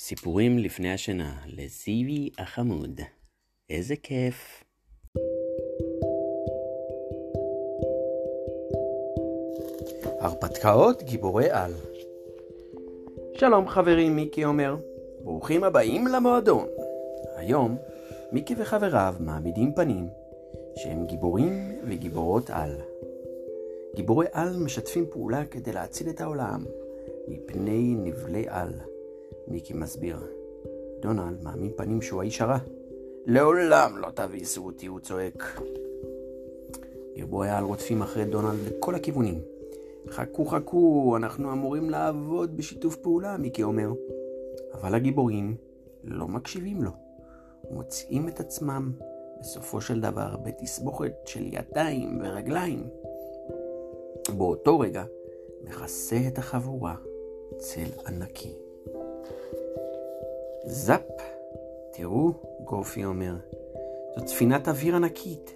סיפורים לפני השינה לזיוי החמוד. איזה כיף. הרפתקאות גיבורי על. שלום חברים, מיקי אומר. ברוכים הבאים למועדון. היום מיקי וחבריו מעמידים פנים שהם גיבורים וגיבורות על. גיבורי על משתפים פעולה כדי להציל את העולם מפני נבלי על. מיקי מסביר. דונלד מאמין פנים שהוא האיש הרע. לעולם לא תביסו אותי, הוא צועק. גיבורי העל רודפים אחרי דונלד לכל הכיוונים. חכו חכו, אנחנו אמורים לעבוד בשיתוף פעולה, מיקי אומר. אבל הגיבורים לא מקשיבים לו, ומוצאים את עצמם בסופו של דבר בתסבוכת של ידיים ורגליים. באותו רגע מכסה את החבורה צל ענקי. זאפ, תראו, גופי אומר, זאת ספינת אוויר ענקית.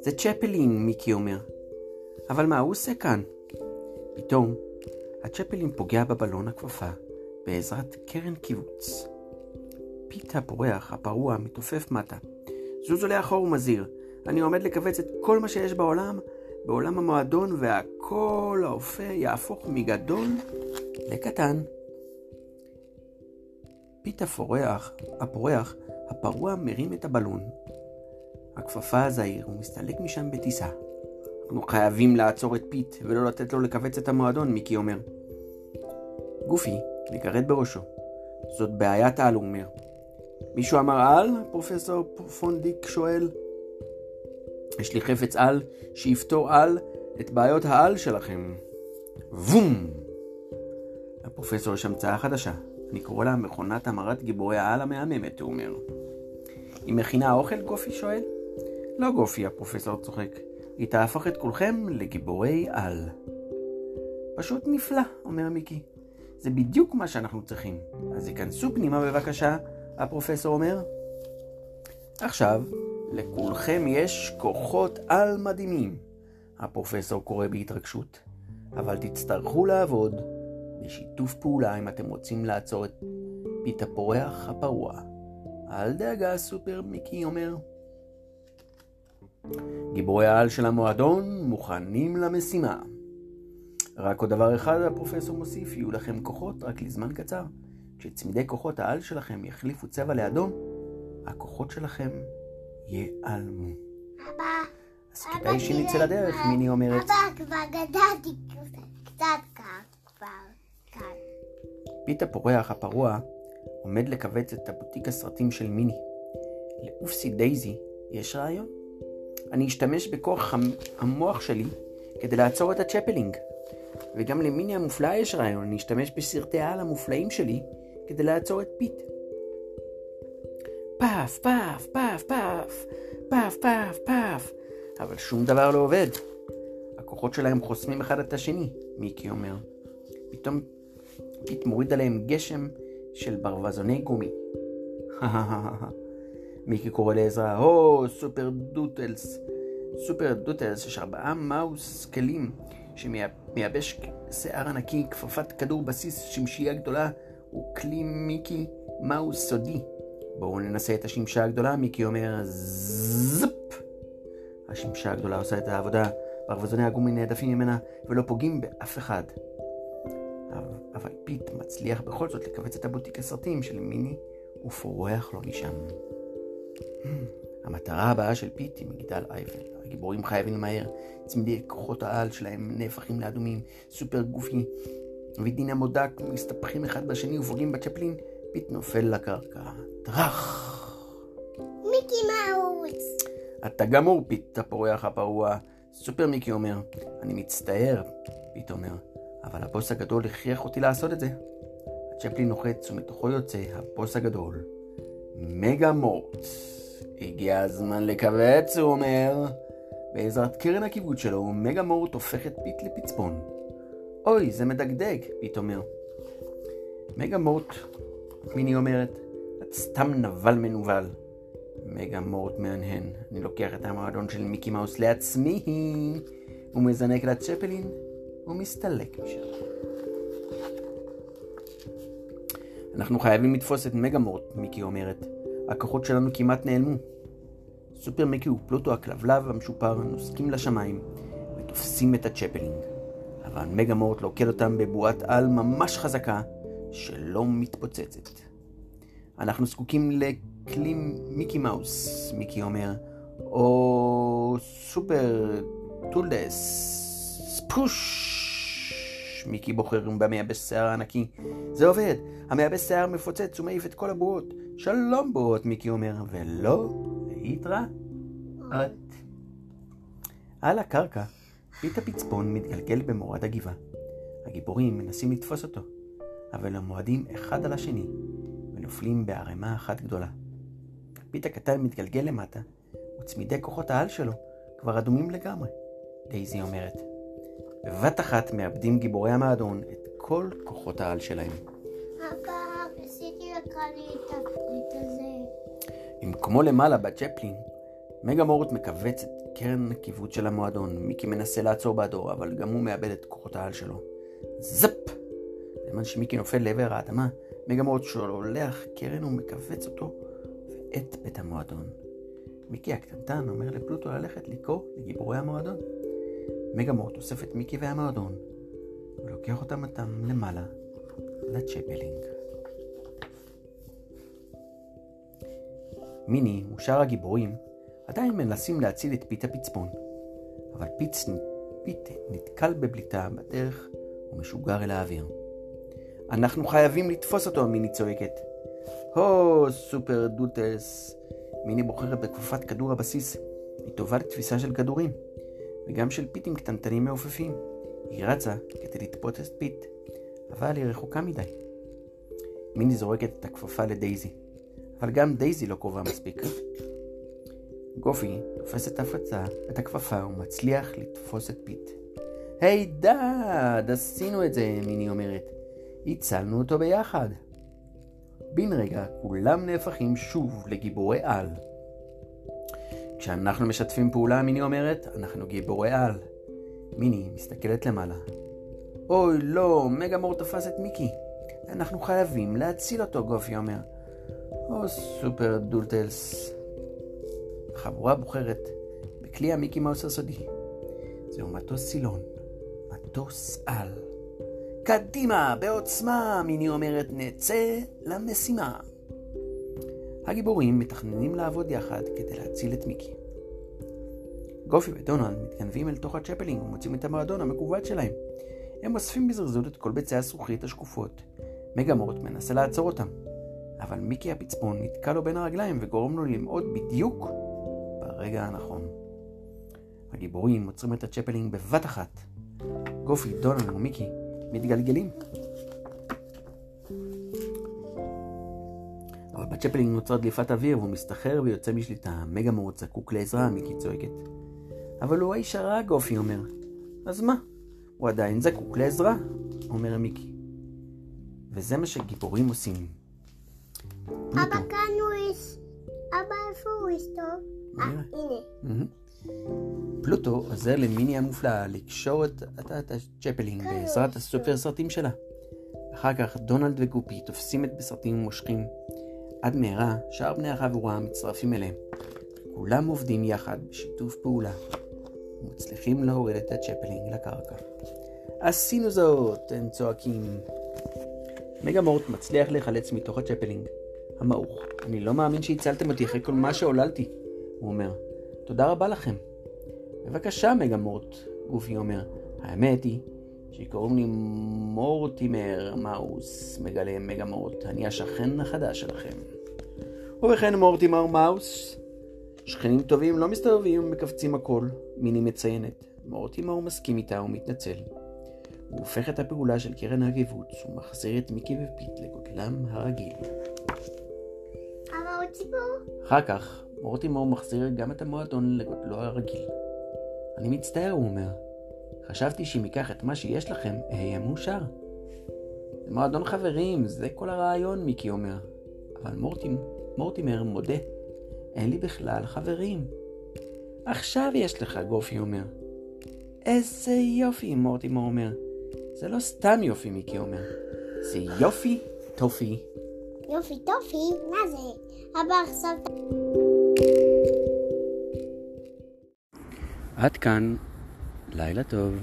זה צפלין, מיקי אומר. אבל מה הוא עושה כאן? פתאום, הצפלין פוגע בבלון הכפפה בעזרת קרן כיווץ. פיט הפורח, הפרוע, מתעופף מטה. זוזו לאחור הוא מזהיר. אני עומד לכווץ את כל מה שיש בעולם, בעולם המועדון, והכל האופה יהפוך מגדול לקטן. פיט הפורח, הפורח, הפרוע מרים את הבלון. הכפפה הזעיר ומסתלק משם בטיסה. אנחנו חייבים לעצור את פיט ולא לתת לו לכווץ את המועדון, מיקי אומר. גופי מגרד בראשו. זאת בעיית על, הוא אומר. מישהו אמר על? פרופסור פונדיק שואל. יש לי חפץ על שיפתור על את בעיות העל שלכם. וום! לפרופסור יש המצאה חדשה. אני קורא לה מכונת המרת גיבורי העל המהממת, הוא אומר. היא מכינה אוכל? גופי שואל. לא גופי, הפרופסור צוחק. היא תהפוך את כולכם לגיבורי על. פשוט נפלא, אומר מיקי. זה בדיוק מה שאנחנו צריכים. אז היכנסו פנימה בבקשה, הפרופסור אומר. עכשיו, לכולכם יש כוחות על מדהימים, הפרופסור קורא בהתרגשות, אבל תצטרכו לעבוד בשיתוף פעולה אם אתם רוצים לעצור את פית הפורח הפרוע. אל דאגה, סופר מיקי אומר. גיבורי העל של המועדון מוכנים למשימה. רק עוד דבר אחד הפרופסור מוסיף, יהיו לכם כוחות רק לזמן קצר. כשצמדי כוחות העל שלכם יחליפו צבע לאדום, הכוחות שלכם ייעלמו. אבא, אז כדאי שנצא לדרך, מיני אומרת. אבא, כבר גדלתי קצת. פיט הפורח הפרוע עומד לכווץ את בוטיק הסרטים של מיני. לאופסי דייזי יש רעיון. אני אשתמש בכוח המ- המוח שלי כדי לעצור את הצפלין. וגם למיני המופלאה יש רעיון, אני אשתמש בסרטי העל המופלאים שלי כדי לעצור את פיט. פאף, פאף, פאף, פאף, פאף, פאף, פאף. אבל שום דבר לא עובד. הכוחות שלהם חוסמים אחד את השני, מיקי אומר. פתאום מוריד עליהם גשם של ברווזוני גומי. מיקי קורא לעזרה, הו, סופר דוטלס. סופר דוטלס, יש ארבעה מאוס כלים שמייבש שיער ענקי, כפפת כדור בסיס, שמשייה גדולה וכלי מיקי מאוס סודי. בואו ננסה את השמשה הגדולה, מיקי אומר זפ. השמשה הגדולה עושה את העבודה, ברווזוני הגומי נעדפים ממנה ולא פוגעים באף אחד. אבל, פיט מצליח בכל זאת לכווץ את הבוטיק הסרטים של מיני ופורח לו משם. המטרה הבאה של פיט היא מגדל אייפל. הגיבורים חייבים למהר, צמידי כוחות העל שלהם נהפכים לאדומים, סופר גופי ודין המודק מסתבכים אחד בשני ופוגעים בצ'פלין, פיט נופל לקרקע. טראח! מיקי מאוס. אתה גמור, פיט הפורח הפרוע. סופר מיקי אומר, אני מצטער, פיט אומר, אבל הבוס הגדול הכריח אותי לעשות את זה. הצ'פלין נוחת ומתוכו יוצא הבוס הגדול, מגה מורט. הגיע הזמן לכווץ, הוא אומר. בעזרת קרן הכיווץ שלו, מגה מורט הופך את פיט לפצפון. אוי, זה מדגדג, פיט אומר. מגה מורט, מיני אומרת, את סתם נבל מנוול. מגה מורט מהנהן, אני לוקח את המועדון של מיקי מאוס לעצמי. הוא מזנק לצ'פלין ומסתלק משם. אנחנו חייבים לתפוס את מגמורט, מיני אומרת. הכוחות שלנו כמעט נעלמו. סופר מיקי ופלוטו הכלבלב המשופר נוסקים לשמיים ותופסים את הצ'פלינג. אבל מגמורט לוכד אותם בבועת על ממש חזקה שלא מתפוצצת. אנחנו זקוקים לכלי מיקי מאוס, מיקי אומר, או סופר טודלס, ספוש. מיקי בוחר במייבש שיער הענקי. זה עובד, המייבש שיער מפוצץ ומעיף את כל הבועות. שלום בועות, מיקי אומר, ולא להתראות. על הקרקע, פיט הפצפון מתגלגל במורד הגבעה. הגיבורים מנסים לתפוס אותו, אבל הם מועדים אחד על השני, ונופלים בערימה אחת גדולה. פיתה קטן מתגלגל למטה, וצמידי כוחות העל שלו כבר אדומים לגמרי. דייזי אומרת, בבת אחת מאבדים גיבורי המועדון את כל כוחות העל שלהם. אבא, עשיתי לך את הזה. אם כמו למעלה בצ'פלין, מגה-מורט מכווץ את קרן הקיבוץ של המועדון. מיקי מנסה לעצור בעדו, אבל גם הוא מאבד את כוחות העל שלו. זפ! בזמן שמיקי נופל לעבר האדמה, מגה-מורט שולח קרן ומכווץ אותו ואת בית המועדון. מיקי הקטנטן אומר לפלוטו ללכת לקרוא לגיבורי המועדון. מגה-מורט אוסף את מיקי והמועדון ולוקח אותם אותם למעלה לצ'פלינג. מיני ושאר הגיבורים עדיין מנסים להציל את פיט הפצפון, אבל פיץ, פיט נתקל בבליטה בדרך ומשוגר אל האוויר. אנחנו חייבים לתפוס אותו, מיני צועקת. הו, סופר טודלס. מיני בוחרת בכפפת כדור הבסיס. היא טובה לתפיסה של כדורים, וגם של פיטים קטנטנים מעופפים. היא רצה כדי לתפוס את פיט, אבל היא רחוקה מדי. מיני זורקת את הכפפה לדייזי, אבל גם דייזי לא קרובה מספיק. גופי תופס את הפצה, את הכפפה, ומצליח לתפוס את פיט. היי היי, עשינו את זה, מיני אומרת. הצלנו אותו ביחד. בן רגע כולם נהפכים שוב לגיבורי על. כשאנחנו משתפים פעולה, מיני אומרת, אנחנו גיבורי על. מיני מסתכלת למעלה. אוי, לא, מגמורט תפס את מיקי. אנחנו חייבים להציל אותו, גופי אומר. או סופר טודלס. החבורה בוחרת בכלי המיקי מאוס הסודי. זהו מטוס סילון, מטוס על. קדימה, בעוצמה, מיני אומרת, נצא למשימה. הגיבורים מתכננים לעבוד יחד כדי להציל את מיקי. גופי ודונלד מתגנבים אל תוך הצ'פלינג ומוצאים את המועדון המכווץ שלהם. הם אוספים בזריזות את כל ביצי הזכוכית השקופות. מגמורט מנסה לעצור אותם, אבל מיקי הפצפון נתקע לו בין הרגליים וגורם לו למעוד בדיוק ברגע הנכון. הגיבורים עוצרים את הצ'פלינג בבת אחת. גופי, דונלד ומיקי מתגלגלים. אבל בצ'פלינג נוצר דליפת אוויר והוא מסתחרר ויוצא משליטה. מגמורט זקוק לעזרה, מיני צועקת. אבל הוא האיש הרע, גופי אומר. אז מה? הוא עדיין זקוק לעזרה, אומר מיקי. וזה מה שגיבורים עושים. אבא כאן הוא איש. אבא איפה הוא איש טוב? אה, הנה. פלוטו עוזר למיני המופלאה לקשור את, את, את הצ'פלינג בעזרת הסופר סרטים שלה. אחר כך דונלד וגופי תופסים את בסרטים ומושכים. עד מהרה שאר בני החבורה מצטרפים אליהם. כולם עובדים יחד בשיתוף פעולה ומצליחים להוריד את הצ'פלינג לקרקע. עשינו זאת! הם צועקים. מגה-מורט מצליח להיחלץ מתוך הצ'פלינג. המעוך, אני לא מאמין שהצלתם אותי אחרי כל מה שעוללתי, הוא אומר. תודה רבה לכם. בבקשה, מגה-מורט, גופי אומר. האמת היא שקוראים לי מורטימר מאוס, מגלה מגה-מורט. אני השכן החדש שלכם. ובכן, מורטימר מאוס, שכנים טובים לא מסתובבים ומכווצים הכל, מיני מציינת. מורטימר מסכים איתה ומתנצל. הוא הופך את הפעולה של קרן הגיבוץ ומחזיר את מיקי ופיט לגודלם הרגיל. אבל עוד ציבור? אחר כך, מורטימור מחזיר גם את המועדון לגודלו הרגיל. אני מצטער, הוא אומר. חשבתי שאם אקח את מה שיש לכם, אהיה מאושר. זה מועדון חברים, זה כל הרעיון, מיקי אומר. אבל מורטימ, מורטימר מודה, אין לי בכלל חברים. עכשיו יש לך, גופי אומר. איזה יופי, מורטימור אומר. זה לא סתם יופי, מיקי אומר. זה יופי, טופי יופי טופי, מה זה? אבא עכשיו... עד כאן, לילה טוב.